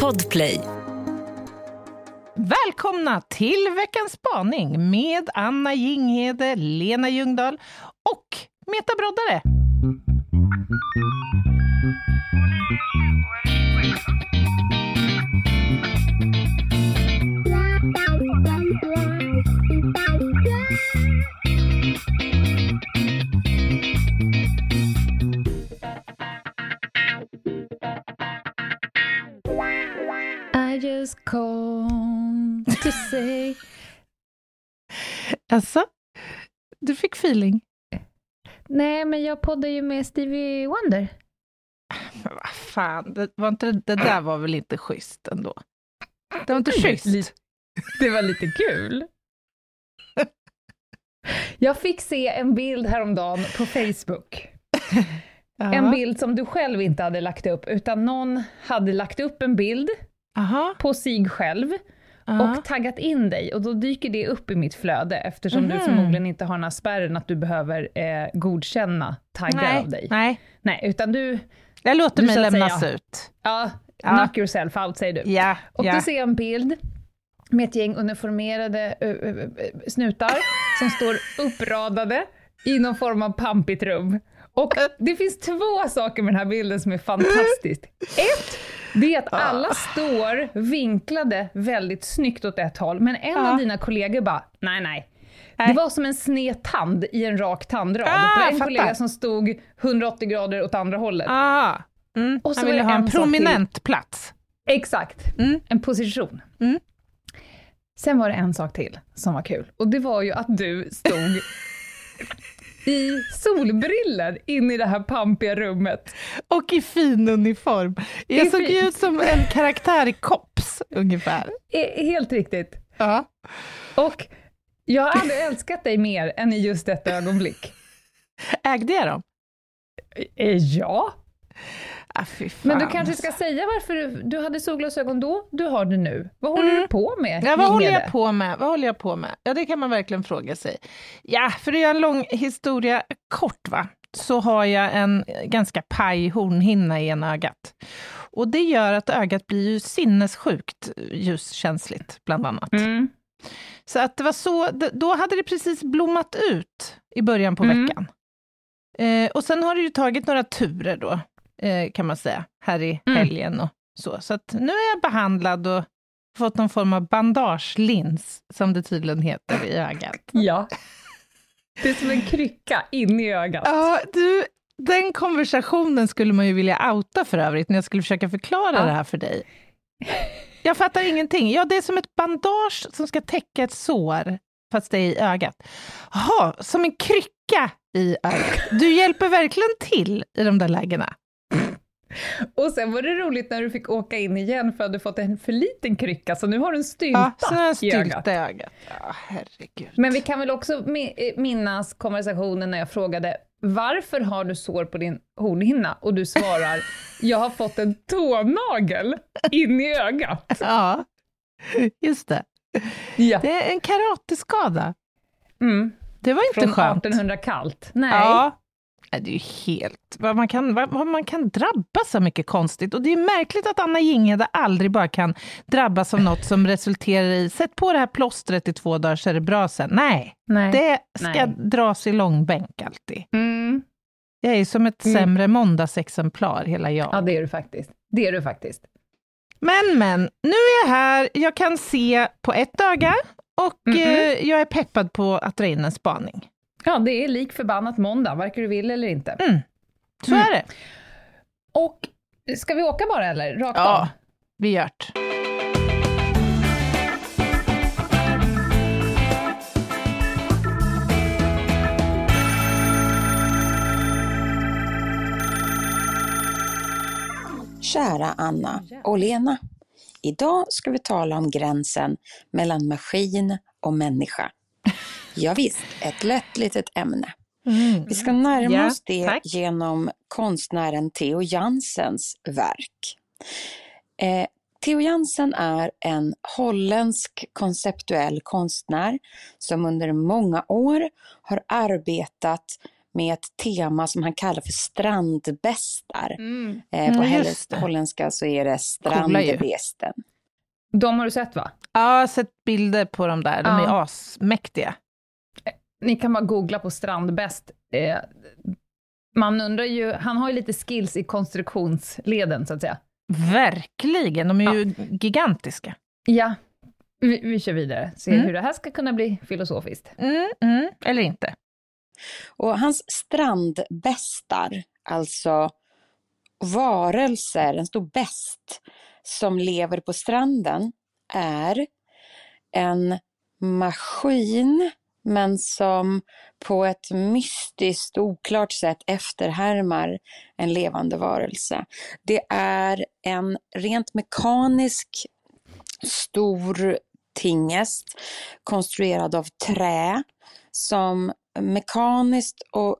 Podplay. Välkomna till veckans spaning med Anna Jinghede, Lena Ljungdahl och Meta Broddare. Call to say... Alltså, du fick feeling. Nej, men jag poddar ju med Stevie Wonder. Men vad fan, det, var inte, det där var väl inte schysst ändå? Det var inte schysst. Det var lite kul. Jag fick se en bild häromdagen på Facebook. En bild som du själv inte hade lagt upp, utan någon hade lagt upp en bild Aha, på sig själv aha. och taggat in dig och då dyker det upp i mitt flöde eftersom du Mhm. förmodligen inte har den här spärren att du behöver eh, godkänna taggar nej, av dig. nej, Nej, utan du, jag låter Du, mig lämnas säga. ut. ja, Ja. knock yourself out säger du. Ja, Och ja. då ser jag en bild med ett gäng uniformerade ö, ö, ö, snutar som står uppradade i någon form av pampigt rum. Och det finns två saker med den här bilden som är fantastiskt. Ett, det är att alla står vinklade väldigt snyggt åt ett håll, men en Ja. av dina kollegor bara, nej nej. Det var som en sned tand i en rak tandrad. Ah, det var en fattar. kollega som stod 180 grader åt andra hållet. Aha. Mm. Och så Han ville ha en en prominent plats. Exakt, Mm. en position. Mm. Sen var det en sak till som var kul och det var ju att du stod i solbriller inne i det här pampiga rummet. Och i fin uniform. Jag såg fin- ut som en karaktär i Kops, ungefär. E- Helt riktigt. Ja. Och jag har aldrig älskat dig mer än i just detta ögonblick. Ägde jag dem? Eh, Ja, Ah, men du kanske ska säga varför du, du hade solglasögon då, du har det nu. Vad håller du på med? Mm. Ja, vad håller jag på med? Vad håller jag på med? Ja, det kan man verkligen fråga sig. Ja, för att göra en lång historia kort, va? så har jag en ganska paj hornhinna i ena ögat. Och det gör att ögat blir ju sinnessjukt ljuskänsligt, bland annat. Mm. Så att det var så, då hade det precis blommat ut i början på Mm. veckan. Eh, och sen har det ju tagit några turer då, kan man säga, här i Mm. helgen och så. Så nu är jag behandlad och fått någon form av bandagelins, som det tydligen heter, i ögat. Ja. Det är som en krycka in i ögat. Ja, du, den konversationen skulle man ju vilja outa för övrigt, när jag skulle försöka förklara Ja. det här för dig. Jag fattar ingenting. Ja, det är som ett bandage som ska täcka ett sår, fast det är i ögat. Jaha, som en krycka i ögat. Du hjälper verkligen till i de där lägena. Och sen var det roligt när du fick åka in igen för att du fått en för liten krycka, så nu har du en stylta Ja, så en i ögat. stylta i ögat. Ja, herregud. Men vi kan väl också eh, minnas konversationen när jag frågade varför har du sår på din hornhinna? Och du svarar, jag har fått en tånagel in i ögat. Ja, just det. Ja. Det är en karateskada. Mm. Det var inte Från skönt. 1800 kallt. Nej. Ja. Det är ju helt... Vad man, kan, vad, man kan drabbas så mycket konstigt. Och det är märkligt att Anna Jinghede aldrig bara kan drabbas av något som resulterar i sätt på det här plåstret i två dagar så är det bra sen. Nej, Nej. det ska Nej. dras i långbänk alltid. Mm. Jag är som ett Mm. sämre måndagsexemplar, hela jag. Ja, det är du faktiskt. Det är du faktiskt. Men, men, nu är jag här, jag kan se på ett öga och Mhm. eh, jag är peppad på att dra in en spaning. Ja, det är lik förbannat måndag, varken du vill eller inte. Mm. Så Mm. är det. Och ska vi åka bara eller? Rakt Ja, av? vi gör det. Kära Anna och Lena. Idag ska vi tala om gränsen mellan maskin och människa. Ja, visst, ett lätt litet ämne. Mm. Vi ska närma Ja, oss det tack. genom konstnären Theo Jansens verk. Eh, Theo Jansen är en holländsk konceptuell konstnär som under många år har arbetat med ett tema som han kallar för strandbästar. Mm. Eh, på Mm, holländska så är det strandbesten. De har du sett va? Ja, jag har sett bilder på de där, de Ja. är asmäktiga. Ni kan bara googla på strandbäst. Eh, man undrar ju, han har ju lite skills i konstruktionsleden så att säga. Verkligen, de är ju gigantiska. Ja, vi, vi kör vidare. Se Mm. hur det här ska kunna bli filosofiskt. Mm, mm, eller inte. Och hans strandbästar, alltså varelser, en stor bäst som lever på stranden, är en maskin men som på ett mystiskt oklart sätt efterhärmar en levande varelse. Det är en rent mekanisk stor tingest konstruerad av trä som mekaniskt och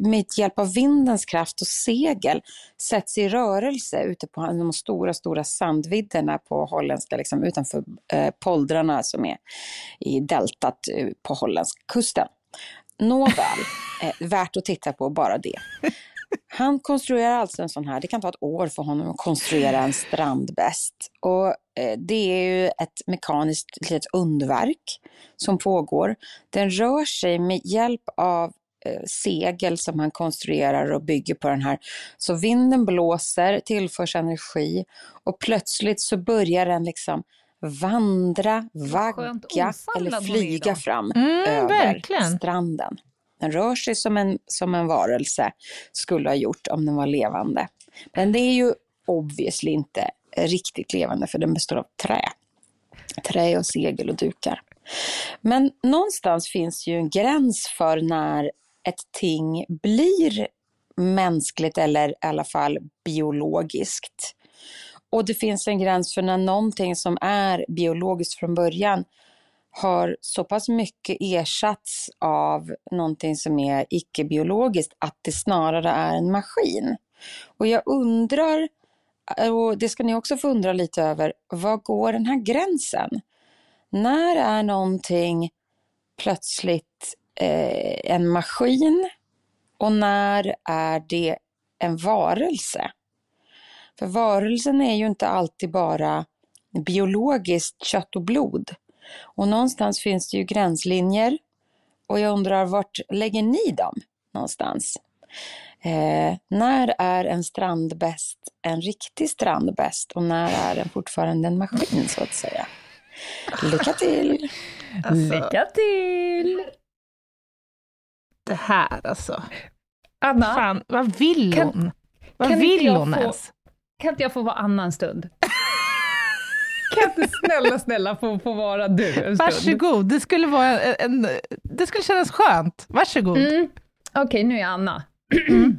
med hjälp av vindens kraft och segel sätts i rörelse ute på de stora, stora sandvidderna på holländska, liksom, utanför eh, poldrarna som är i deltat eh, på holländska kusten. Nåväl, eh, värt att titta på bara det. Han konstruerar alltså en sån här, det kan ta ett år för honom att konstruera en strandbäst. Och eh, det är ju ett mekaniskt litet undverk som pågår. Den rör sig med hjälp av eh, segel som han konstruerar och bygger på den här. Så vinden blåser, tillförs energi och plötsligt så börjar den liksom vandra, vagga eller flyga fram Mm, över verkligen. stranden. Den rör sig som en, som en varelse skulle ha gjort om den var levande. Men det är ju obviously inte riktigt levande för den består av trä. Trä och segel och dukar. Men någonstans finns ju en gräns för när ett ting blir mänskligt eller i alla fall biologiskt. Och det finns en gräns för när någonting som är biologiskt från början har så pass mycket ersatts av någonting som är icke-biologiskt att det snarare är en maskin. Och jag undrar, och det ska ni också få undra lite över, var går den här gränsen? När är någonting plötsligt eh, en maskin och när är det en varelse? För varelsen är ju inte alltid bara biologiskt kött och blod. Och någonstans finns det ju gränslinjer. Och jag undrar, vart lägger ni dem någonstans? Eh, när är en strandbäst en riktig strandbäst och när är den fortfarande en maskin så att säga? Lycka till! Alltså, Lycka till! Det här alltså. Anna, Fan, vad vill Kan- hon? Vad kan vill hon få- ens? kan inte jag få vara Anna en stund? kan inte snälla, snälla få, få vara du en stund? Varsågod, det skulle, vara en, en, det skulle kännas skönt. Varsågod. Mm. Okej, nu är jag Anna.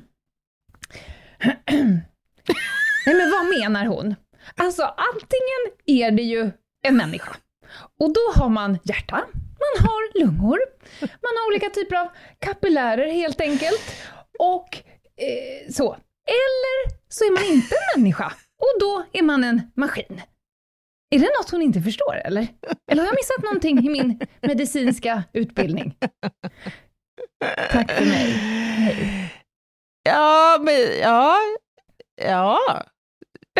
Nej, men vad menar hon? Alltså, antingen är det ju en människa, och då har man hjärta, man har lungor, man har olika typer av kapillärer helt enkelt, och eh, så. Eller så är man inte en människa, och då är man en maskin. Är det något hon inte förstår, eller? Eller har jag missat någonting i min medicinska utbildning? Tack för mig. Hej. Ja, men ja, ja.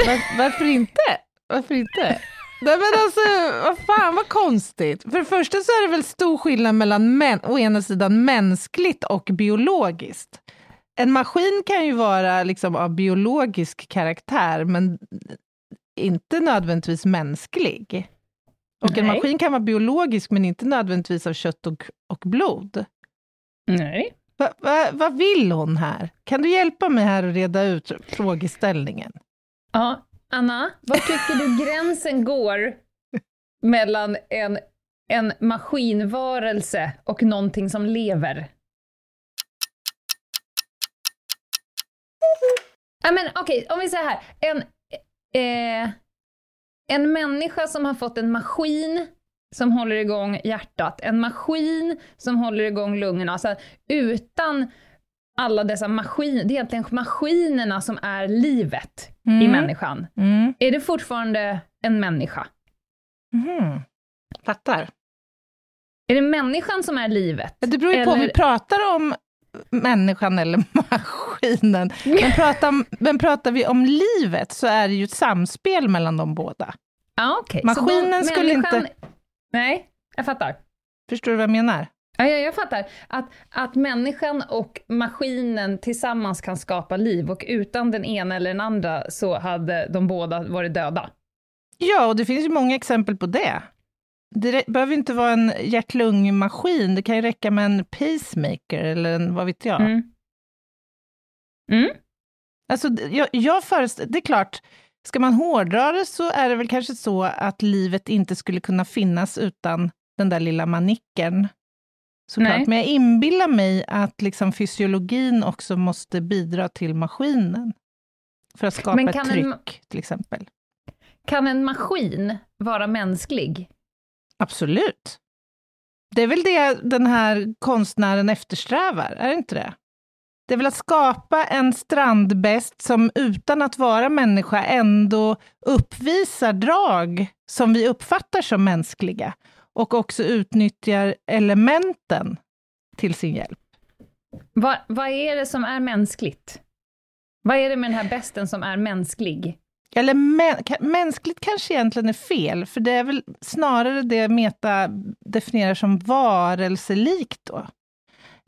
Var, varför inte? Varför inte? Nej men alltså, vad fan vad konstigt. För det första så är det väl stor skillnad mellan män, å ena sidan mänskligt och biologiskt. En maskin kan ju vara liksom av biologisk karaktär, men inte nödvändigtvis mänsklig. Och en Nej. maskin kan vara biologisk, men inte nödvändigtvis av kött och, och blod. Nej. Va, va, vad vill hon här? Kan du hjälpa mig här att reda ut frågeställningen? Ja, Anna, var tycker du gränsen går mellan en, en maskinvarelse och någonting som lever? Ja, men okej, om vi säger här. En, eh, en människa som har fått en maskin som håller igång hjärtat, en maskin som håller igång lungorna. Alltså, utan alla dessa maskiner, det är egentligen maskinerna som är livet i Mm. människan. Mm. Är det fortfarande en människa? Mhm. Fattar. Är det människan som är livet? Det beror ju på om Eller- vi pratar om människan eller maskinen. Men pratar, men pratar vi om livet så är det ju ett samspel mellan de båda. Okej. Så Maskinen de- skulle människan- inte- Nej, jag fattar. Förstår du vad jag menar? Ja, ja, jag fattar. Att, att människan och maskinen tillsammans kan skapa liv och utan den ena eller den andra så hade de båda varit döda. Ja, och det finns ju många exempel på det. Det behöver inte vara en hjärt-lungmaskin, det kan ju räcka med en pacemaker eller en, vad vet jag. Mm. Mm. Alltså, jag, jag föreställer, det är klart, ska man hårdra det så är det väl kanske så att livet inte skulle kunna finnas utan den där lilla manicken. Såklart. Nej. Men jag inbillar mig att liksom fysiologin också måste bidra till maskinen. För att skapa ett tryck, en- till exempel. Kan en maskin vara mänsklig? Absolut. Det är väl det den här konstnären eftersträvar, är det inte det? Det är väl att skapa en strandbäst som utan att vara människa ändå uppvisar drag som vi uppfattar som mänskliga och också utnyttjar elementen till sin hjälp. Vad, vad är det som är mänskligt? Vad är det med den här besten som är mänsklig? Eller mä- mänskligt kanske egentligen är fel, för det är väl snarare det Meta definierar som varelselikt då.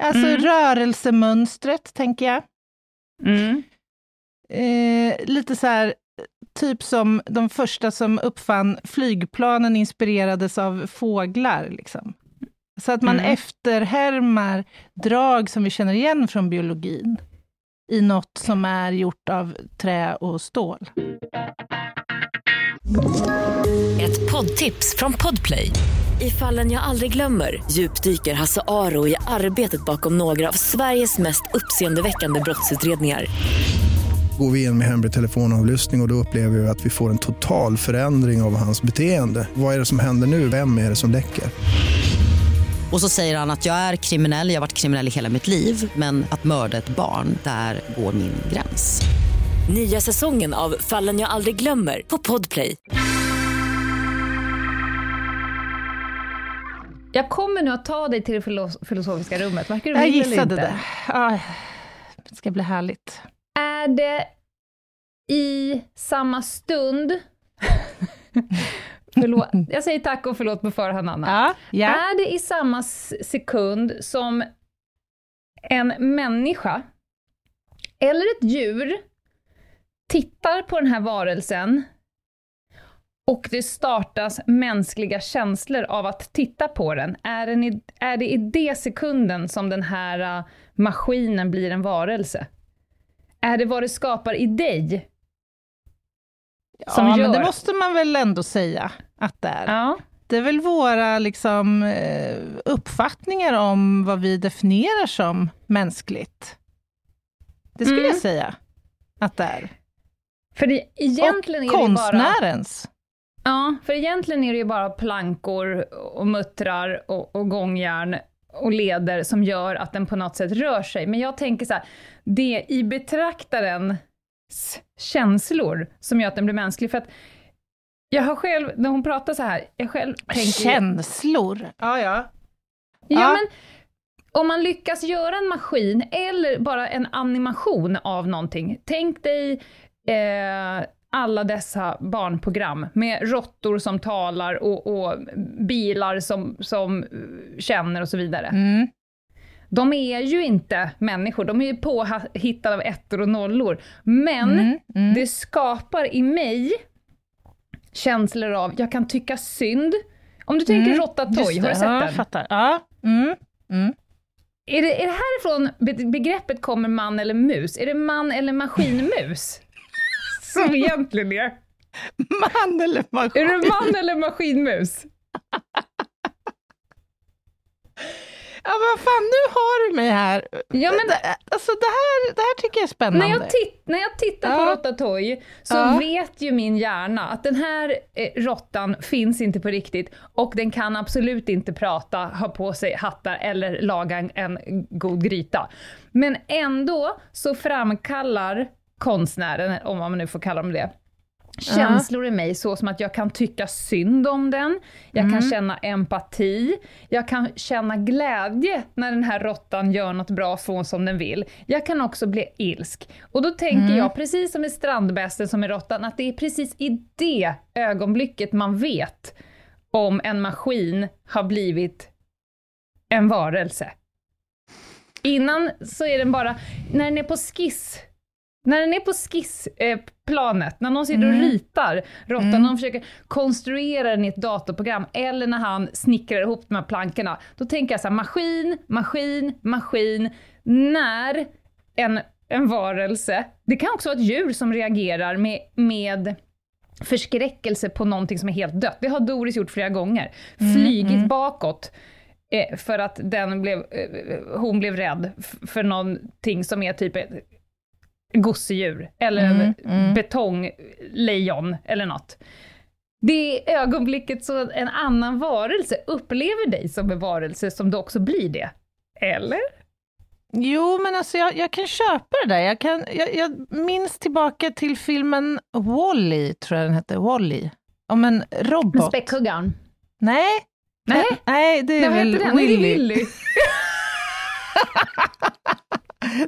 Alltså Mm. rörelsemönstret, tänker jag. Mm. Eh, lite så här, typ som de första som uppfann flygplanen inspirerades av fåglar. Liksom. Så att man Mm. efterhärmar drag som vi känner igen från biologin i något som är gjort av trä och stål. Ett poddtips från Podplay. I fallen jag aldrig glömmer djupdyker Hasse Aro i arbetet bakom några av Sveriges mest uppseendeväckande brottsutredningar. Går vi in med hemlig telefonavlyssning och, och då upplever vi att vi får en total förändring av hans beteende. Vad är det som händer nu? Vem är det som läcker? Och så säger han att jag är kriminell, jag har varit kriminell i hela mitt liv men att mörda ett barn, där går min gräns. Nya säsongen av Fallen jag aldrig glömmer på Podplay. Jag kommer nu att ta dig till det filos- filosofiska rummet, varken du Jag inte. det. Det ska bli härligt. Är det i samma stund... förlåt, jag säger tack och förlåt på förhand, Anna. Ja, ja. Är det i samma sekund som en människa eller ett djur tittar på den här varelsen och det startas mänskliga känslor av att titta på den, är, den i, är det i det sekunden som den här äh, maskinen blir en varelse? Är det vad det skapar i dig? som ja, men gör- det måste man väl ändå säga att det är. Ja. Det är väl våra liksom, eh, uppfattningar om vad vi definierar som mänskligt. Det skulle Mm. jag säga att det är. För det, egentligen och är det ju bara... konstnärens. Ja, för egentligen är det ju bara plankor och muttrar och, och gångjärn och leder som gör att den på något sätt rör sig. Men jag tänker så här, det i betraktarens känslor som gör att den blir mänsklig. För att jag har själv, när hon pratar så här, jag själv tänker... Känslor. Ja, ja. Ja, Ja. men om man lyckas göra en maskin eller bara en animation av någonting. Tänk dig eh, alla dessa barnprogram med råttor som talar och, och bilar som, som känner och så vidare. Mm. De är ju inte människor, de är ju påhittade av ettor och nollor. Men Mm. Mm. det skapar i mig känslor av, jag kan tycka synd. Om du tänker Mm, Toy, har du sett ja, den? Jag fattar. Ja. Mm. Mm. Är det, är det härifrån be- begreppet kommer man eller mus? Är det man eller maskinmus? Som egentligen är. Man eller maskin? Är det man eller maskinmus? Ja, vad fan, nu har du mig här. Ja, men alltså, det, här, det här tycker jag är spännande. när jag, titt, när jag tittar på Ja. Råttatoy så Ja. vet ju min hjärna att den här eh, råttan finns inte på riktigt och den kan absolut inte prata, ha på sig hattar eller laga en, en god gryta. Men ändå så framkallar konstnären, om man nu får kalla dem det, känslor i mig, så som att jag kan tycka synd om den, jag kan känna empati, jag kan känna glädje när den här råttan gör något bra från som den vill. Jag kan också bli ilsk. Och då tänker jag, precis som i strandbästen som i råttan, att det är precis i det ögonblicket man vet om en maskin har blivit en varelse. Innan så är den bara, när den är på skiss, när den är på skissplanet, när någon sitter och ritar råttan, någon försöker konstruera den i ett datorprogram, eller när han snickrar ihop de här plankorna, då tänker jag så här, maskin, maskin, maskin, när en, en varelse, det kan också vara ett djur som reagerar med, med förskräckelse på någonting som är helt dött. Det har Doris gjort flera gånger. Flygit bakåt eh, för att den blev, eh, hon blev rädd för någonting som är typ gosedjur, eller en betonglejon, eller något. Det är ögonblicket så en annan varelse upplever dig som en varelse som du också blir det. Eller? Jo, men alltså jag, jag kan köpa det där. Jag, kan, jag, jag minns tillbaka till filmen Wall-E, tror jag den hette, Wall-E. Om en robot. Späckhuggaren. Nej, Nej, nej, det är vad väl. Willy?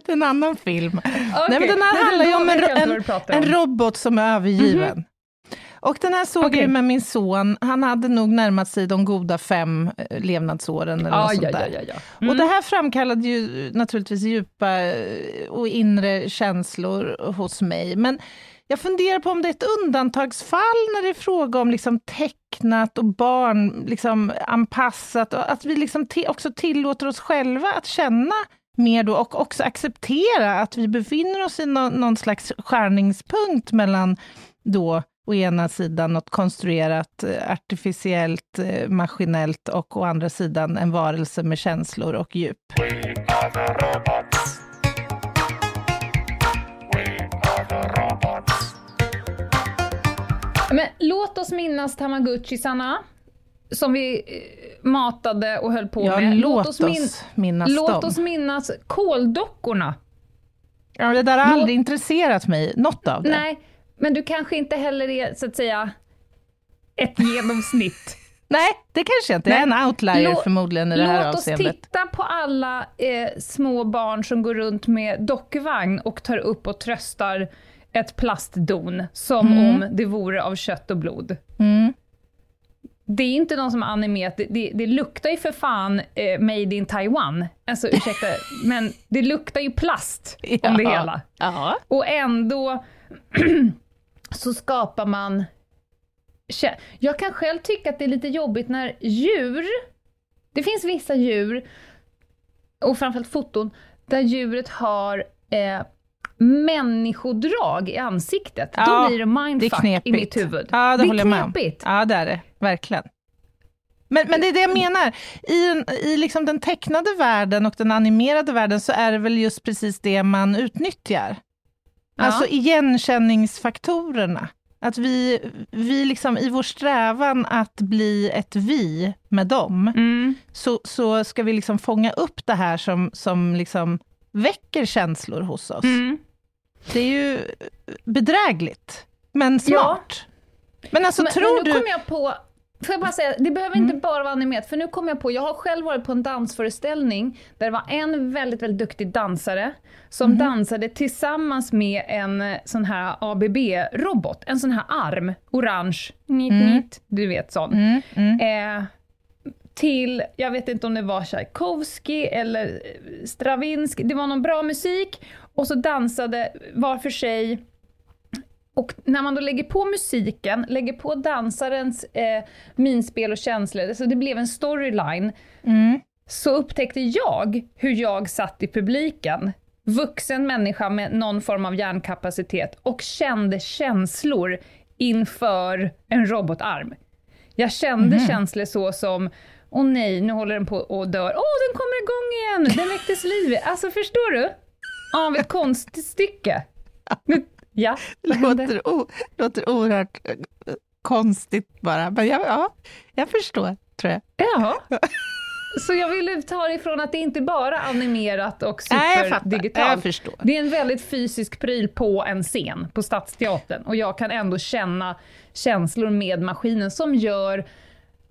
Det är en annan film. Okej, Nej, men den här handlar ju om en, en, en robot som är övergiven. Och den här såg Okej. jag med min son. Han hade nog närmat sig de goda fem eh, levnadsåren eller Ja, något sånt ja, ja, ja, ja. Och det här framkallade ju naturligtvis djupa eh, och inre känslor hos mig. Men jag funderar på om det är ett undantagsfall när det är fråga om liksom tecknat och barn liksom anpassat. Och att vi liksom också tillåter oss själva att känna mer då och också acceptera att vi befinner oss i någon, någon slags skärningspunkt mellan då å ena sidan något konstruerat, eh, artificiellt, eh, maskinellt och å andra sidan en varelse med känslor och djup. Men låt oss minnas Tamagotchisarna, som vi eh, matade och höll på Ja, med. låt oss, min- minnas låt dem. oss minnas koldockorna. Ja, det där har låt- aldrig intresserat mig, något av det. Nej, men du kanske inte heller är, så att säga, ett genomsnitt. Nej, det kanske jag inte. Jag är en outlier Lå- förmodligen i det här Låt oss avseendet. titta på alla eh, små barn som går runt med dockvagn och tar upp och tröstar ett plastdon, som om det vore av kött och blod. Mm. Det är inte någon som har animerat, det, det, det luktar ju för fan eh, made in Taiwan. Alltså ursäkta, men det luktar ju plast om det hela. Ja. Och ändå så skapar man... Jag kan själv tycka att det är lite jobbigt när djur, det finns vissa djur, och framförallt foton, där djuret har eh, människodrag i ansiktet. Ja, Då blir det Det mindfuck knepigt. i mitt huvud. Ja, det, det är knepigt. Ja, det är det. Verkligen. Men, men det är det jag menar. I, i liksom den tecknade världen och den animerade världen så är det väl just precis det man utnyttjar. Ja. Alltså igenkänningsfaktorerna. Att vi, vi liksom i vår strävan att bli ett vi med dem, Mm. så, så ska vi liksom fånga upp det här som, som liksom väcker känslor hos oss. Mm. Det är ju bedrägligt, men smart. Men alltså, men, tror men nu du... kom jag på, får jag bara säga, det behöver inte bara vara animerat, för nu kom jag på, jag har själv varit på en dansföreställning där det var en väldigt, väldigt duktig dansare som dansade tillsammans med en sån här ABB-robot, en sån här arm, orange, nit, nit, du vet sån. Mm, mm. Eh, till, jag vet inte om det var Tchaikovsky eller Stravinsky, det var någon bra musik och så dansade var för sig och när man då lägger på musiken, lägger på dansarens eh, minspel och känslor, så det blev en storyline, Mm. så upptäckte jag hur jag satt i publiken, vuxen människa med någon form av hjärnkapacitet, och kände känslor inför en robotarm. Jag kände känslor så som Åh nej, nu håller den på att dö. Åh, den kommer igång igen! Den väcktes liv. Alltså, förstår du? Av ett konststycke. Nu, ja, vad hände? låter, o, låter oerhört eh, konstigt bara. Men jag, ja, jag förstår, tror jag. Jaha. Så jag ville ta det ifrån att det inte bara är animerat och superdigitalt. Det är en väldigt fysisk pryl på en scen, på Stadsteatern. Och jag kan ändå känna känslor med maskinen som gör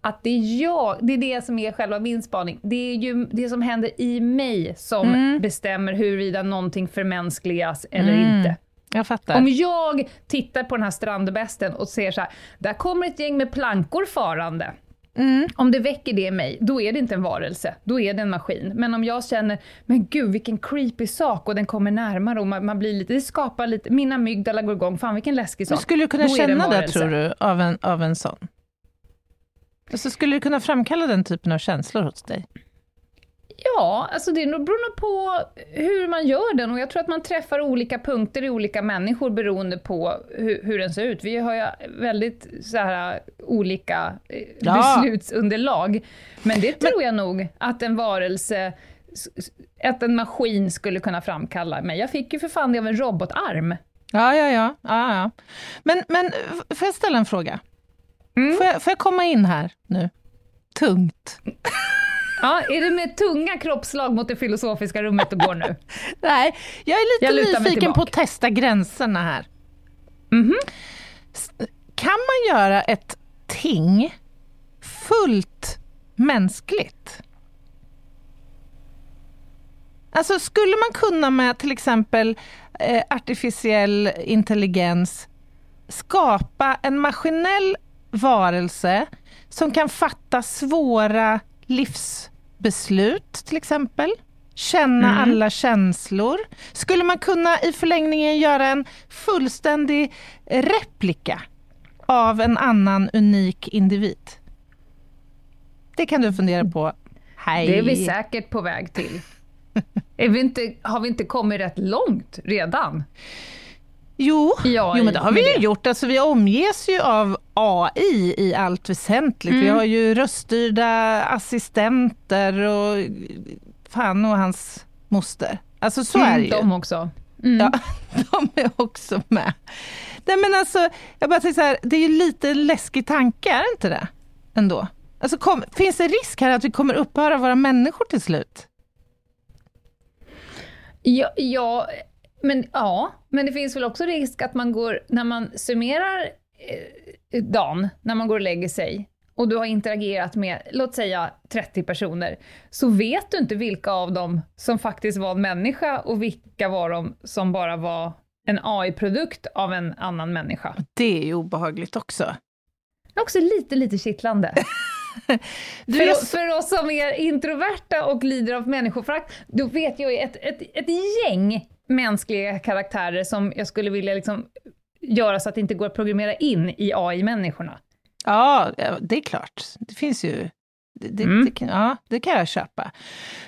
att det är jag, det är det som är själva min spaning. Det är ju det som händer i mig som bestämmer huruvida någonting förmänskligas eller Mm. inte. Jag fattar. Om jag tittar på den här strandbesten och ser så här, där kommer ett gäng med plankor farande. Mm. Om det väcker det i mig, då är det inte en varelse, då är det en maskin. Men om jag känner, men gud vilken creepy sak och den kommer närmare och man, man blir lite, det skapar lite, mina amygdala går igång, fan vilken läskig Men sak. skulle du kunna Då det känna det, varelse. tror du, av en, av en sån? Alltså, skulle du kunna framkalla den typen av känslor hos dig? Ja, alltså det beror nog på hur man gör den och jag tror att man träffar olika punkter i olika människor beroende på hur, hur den ser ut. Vi har ju väldigt så här, olika eh, Ja. beslutsunderlag. Men det tror jag nog att en varelse, att en maskin skulle kunna framkalla. Men jag fick ju för fan det av en robotarm. Ja, ja, ja. ja, ja. Men, men får jag ställa en fråga? Mm. Får, jag, får jag komma in här nu? Tungt. Ja, är det med tunga kroppsslag mot det filosofiska rummet du går nu? Nej, jag är Jag lite mig nyfiken på att testa gränserna här. Mhm. S- Kan man göra ett ting fullt mänskligt? Alltså skulle man kunna med till exempel eh, artificiell intelligens skapa en maskinell varelse som kan fatta svåra livsbeslut till exempel, känna alla känslor. Skulle man kunna i förlängningen göra en fullständig replika av en annan unik individ? Det kan du fundera på. Hej. Det är vi säkert på väg till. Är vi inte, har vi inte kommit rätt långt redan? Jo, Ja, jo men det har vi ju gjort. Alltså, vi omges ju av AI i allt väsentligt. Mm. Vi har ju röststyrda assistenter och fan och hans moster. Alltså så är det ju. De också. Mm. Ja, de är också med. Nej, men alltså, jag bara tänker så här, det är ju lite läskig tanke, är det inte det? Ändå. Alltså, kom, finns det risk här att vi kommer upphöra vara människor till slut? Ja, ja, men, ja, men det finns väl också risk att man går, när man summerar eh, dagen, när man går och lägger sig, och du har interagerat med, låt säga 30 personer, så vet du inte vilka av dem som faktiskt var en människa och vilka var de som bara var en AI-produkt av en annan människa. Det är ju obehagligt också. Det är också lite, lite kittlande. För, oss- för oss som är introverta och lider av människoförakt, då vet jag ju ett, ett, ett gäng mänskliga karaktärer som jag skulle vilja liksom göra så att det inte går att programmera in i AI-människorna. Ja, ja, det är klart. Det finns ju... Det, Mm. det, ja, det kan jag köpa.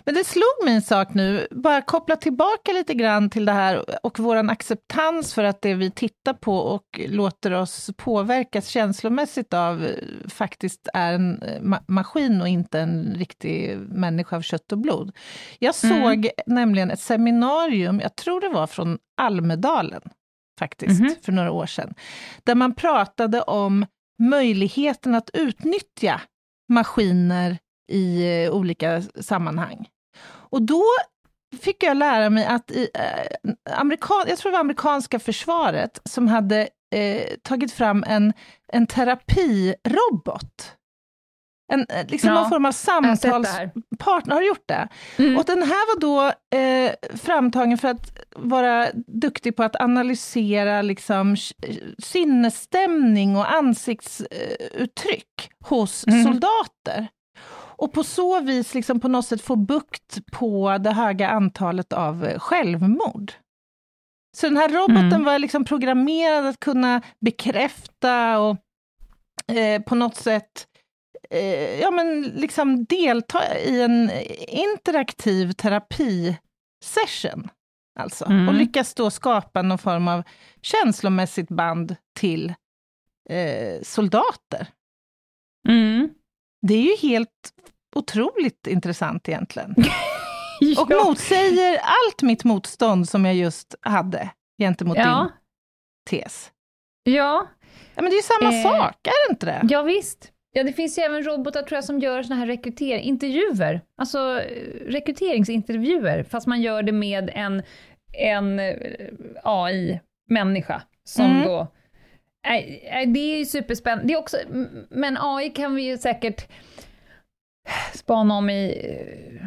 Men det slog mig en sak nu, bara koppla tillbaka lite grann till det här och vår acceptans för att det vi tittar på och låter oss påverkas känslomässigt av eh, faktiskt är en eh, ma- maskin och inte en riktig människa av kött och blod. Jag såg nämligen ett seminarium, jag tror det var från Almedalen, faktiskt, Mhm. för några år sedan, där man pratade om möjligheten att utnyttja maskiner i eh, olika sammanhang. Och då fick jag lära mig att i, eh, amerikan, jag tror det var amerikanska försvaret som hade eh, tagit fram en, en terapirobot. En, eh, liksom Ja, någon form av samtalspartner. Har du gjort det? Mm. Och den här var då eh, framtagen för att vara duktig på att analysera liksom, k- sinnesstämning och ansiktsuttryck hos Mm. soldater. Och på så vis liksom på något sätt få bukt på det höga antalet av eh, självmord. Så den här roboten Mm. var liksom programmerad att kunna bekräfta och eh, på något sätt eh, ja, men liksom delta i en interaktiv terapisession. Alltså, Mm. Och lyckas då skapa någon form av känslomässigt band till eh, soldater. Mm. Det är ju helt otroligt intressant egentligen. Och ja. motsäger allt mitt motstånd som jag just hade gentemot Ja. din tes. Ja, Ja, men det är ju samma Eh, sak, är det inte det? ja, visst. Ja, det finns ju även robotar tror jag som gör såna här rekryterintervjuer, alltså rekryteringsintervjuer, fast man gör det med en, en eh, AI-människa som Mm. då... Nej, det är ju superspännande. Det är också, men AI kan vi ju säkert spana om i eh,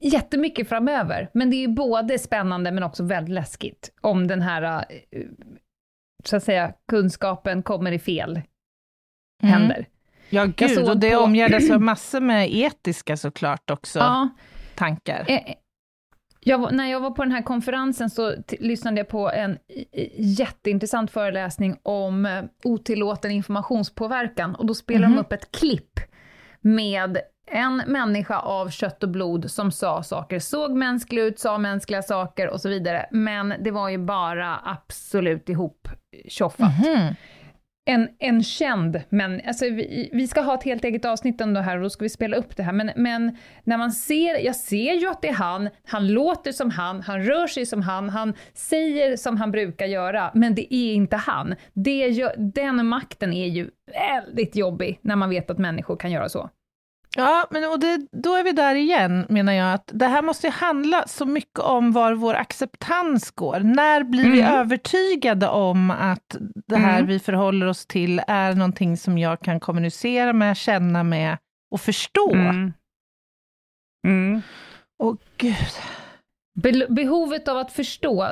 jättemycket framöver. Men det är ju både spännande men också väldigt läskigt om den här, eh, så att säga, kunskapen kommer i fel Mm. Ja, gud, och det på- omgärdas av massor med etiska såklart också, Ja, tankar. eh, jag, när jag var på den här konferensen så lyssnade jag på en jätteintressant föreläsning om eh, otillåten informationspåverkan och då spelar Mhm. de upp ett klipp med en människa av kött och blod som sa saker, såg mänsklig ut, sa mänskliga saker och så vidare, men det var ju bara absolut ihop tjoffat. Mhm en, en känd, men alltså, vi, vi ska ha ett helt eget avsnitt om det här och då ska vi spela upp det här. Men, men när man ser, jag ser ju att det är han, han låter som han, han rör sig som han, han säger som han brukar göra, men det är inte han. Det gör, den makten är ju väldigt jobbig när man vet att människor kan göra så. Ja, men och det, då är vi där igen, menar jag, att det här måste handla så mycket om var vår acceptans går. När blir vi Mm. övertygade om att det här Mm. vi förhåller oss till är någonting som jag kan kommunicera med, känna med och förstå? Mm. Mm. Och gud, Be- behovet av att förstå,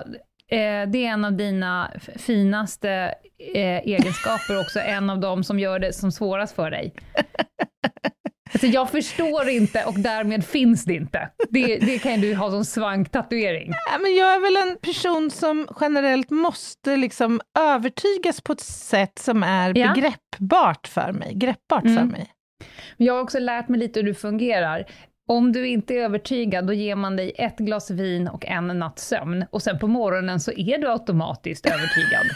eh, det är en av dina finaste eh, egenskaper, också en av dem som gör det som svårast för dig. Alltså, jag förstår inte och därmed finns det inte. Det, det kan du ha som svanktatuering. Ja, men jag är väl en person som generellt måste liksom övertygas på ett sätt som är Ja. begreppbart för mig. Greppbart för Mm. mig. Men jag har också lärt mig lite hur du fungerar. Om du inte är övertygad, då ger man dig ett glas vin och en natts sömn. Och sen på morgonen så är du automatiskt övertygad.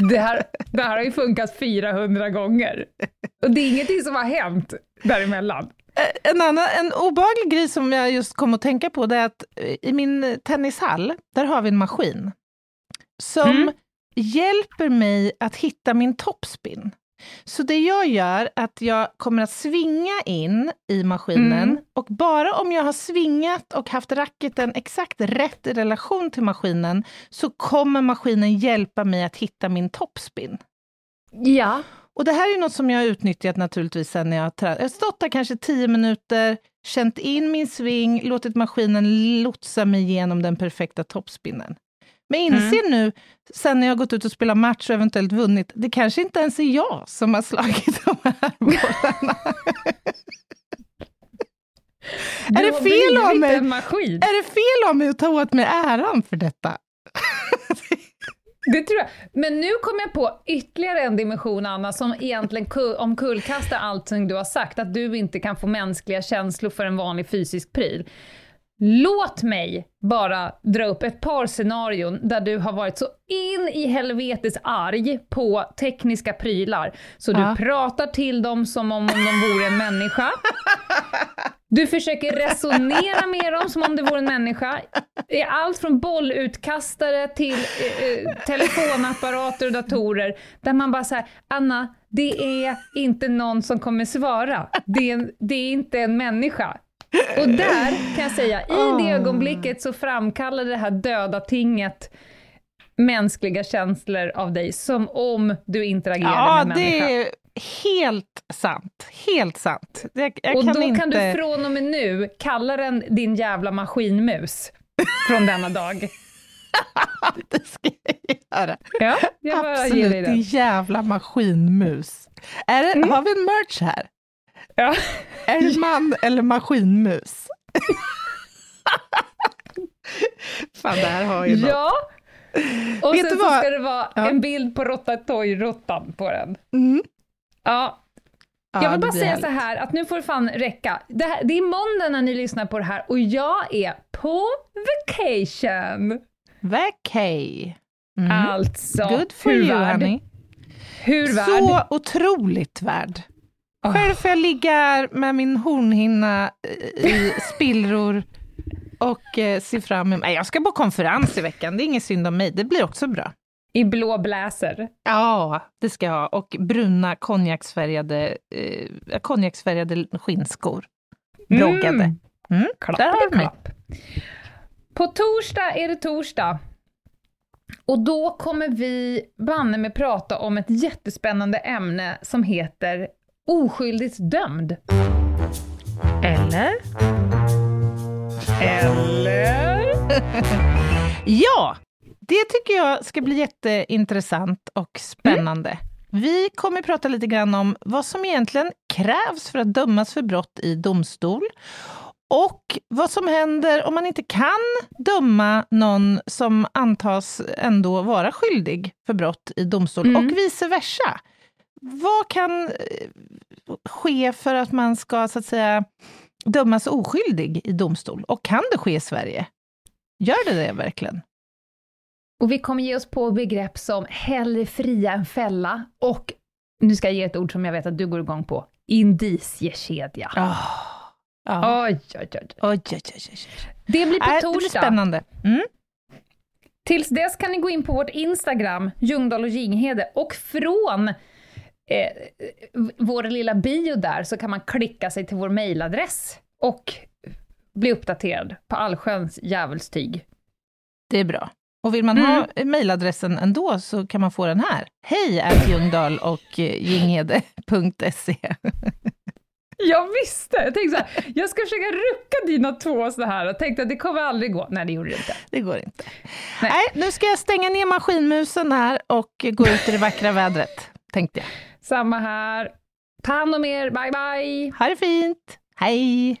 det, här, det här har ju funkat 400 gånger. Och det är ingenting som har hänt däremellan. En, annan, en obehaglig grej som jag just kom att tänka på, det är att eh, i min tennishall, där har vi en maskin som Mm. hjälper mig att hitta min topspin. Så det jag gör är att jag kommer att svinga in i maskinen Mm. och bara om jag har svingat och haft racketen exakt rätt i relation till maskinen så kommer maskinen hjälpa mig att hitta min topspin. Ja. Och det här är något som jag har utnyttjat naturligtvis sen när jag har tränat. Jag har stått där kanske tio minuter, känt in min sving, låtit maskinen lotsa mig igenom den perfekta toppspinnen. Men jag inser nu, sen när jag gått ut och spelat match och eventuellt vunnit, det kanske inte ens är jag som har slagit de här bollarna. Är det fel av mig? Är det fel av mig att ta åt mig äran för detta? Det tror jag. Men nu kom jag på ytterligare en dimension, Anna, som egentligen ku- omkullkastar allting du har sagt, att du inte kan få mänskliga känslor för en vanlig fysisk pryl. Låt mig bara dra upp ett par scenarion där du har varit så in i helvetes arg på tekniska prylar, så Ja. du pratar till dem som om, de vore en människa. Du försöker resonera med dem som om det vore en människa. Det är allt från bollutkastare till eh, eh, telefonapparater och datorer, där man bara säger Anna, det är inte någon som kommer svara. Det är, det är inte en människa. Och där kan jag säga, i det Ah. ögonblicket så framkallade det här döda tinget mänskliga känslor av dig, som om du interagerade Ja, med en människa. det är helt sant. Helt sant. Det, jag och kan då inte... kan du från och med nu kalla den din jävla maskinmus från denna dag. Det ska jag göra. Ja, jag Absolut, din jävla maskinmus. Är det, Mm. Har vi en merch här? Ja. Är det man eller maskinmus? Fan, det här har ju något. Ja, och Vet sen du så ska det vara Ja. en bild på Rottatoy-råttan på den. Mm. Ja, Ja, jag vill bara säga härligt. så här att nu får det fan räcka. Det, här, det är måndag när ni lyssnar på det här och jag är på vacation. Vacay. Mm. Alltså, Good for hur you, värd? honey. Hur värd? Så otroligt värd. Ah. Själv får jag ligga här med min hornhinna i spillror och eh, se fram emot... Nej, jag ska på konferens i veckan, det är ingen synd om mig, det blir också bra. I blå blazer. Ja, det ska jag ha. Och bruna konjaksfärgade, eh, konjaksfärgade skinnskor. Mm. Mm. Klapp, Där har du mig. På torsdag är det torsdag. Och då kommer vi banne med prata om ett jättespännande ämne som heter oskyldigt dömd. Eller? Eller? Ja, det tycker jag ska bli jätteintressant och spännande. Vi kommer prata lite grann om vad som egentligen krävs för att dömas för brott i domstol och vad som händer om man inte kan döma någon som antas ändå vara skyldig för brott i domstol Mm. och vice versa. Vad kan eh, ske för att man ska så att säga dömas oskyldig i domstol? Och kan det ske i Sverige? Gör det det verkligen? Och vi kommer ge oss på begrepp som hellre fria än fälla och, nu ska jag ge ett ord som jag vet att du går igång på, indiciekedja. Oh. Ja. Oj, oj, oj. Oj, oj, oj, oj. Det blir på Äh, det blir torsdag. spännande. Mm. Tills dess kan ni gå in på vårt Instagram, Ljungdahl och Ginghede, och från eh, vår lilla bio där så kan man klicka sig till vår mailadress och bli uppdaterad på allsköns djävulstyg. Det är bra. Och vill man ha mejladressen ändå så kan man få den här. Hej Ljungdahl och eh, ginghede.se. Jag visste! Jag tänkte så här, jag ska försöka rucka dina två så här och tänkte att det kommer aldrig gå. Nej, det gjorde det inte. Det går inte. Nej. Nej. nu ska jag stänga ner maskinmusen här och gå ut i det vackra vädret, tänkte jag. Samma här. Ta hand om er, bye bye! Ha det fint. Hej!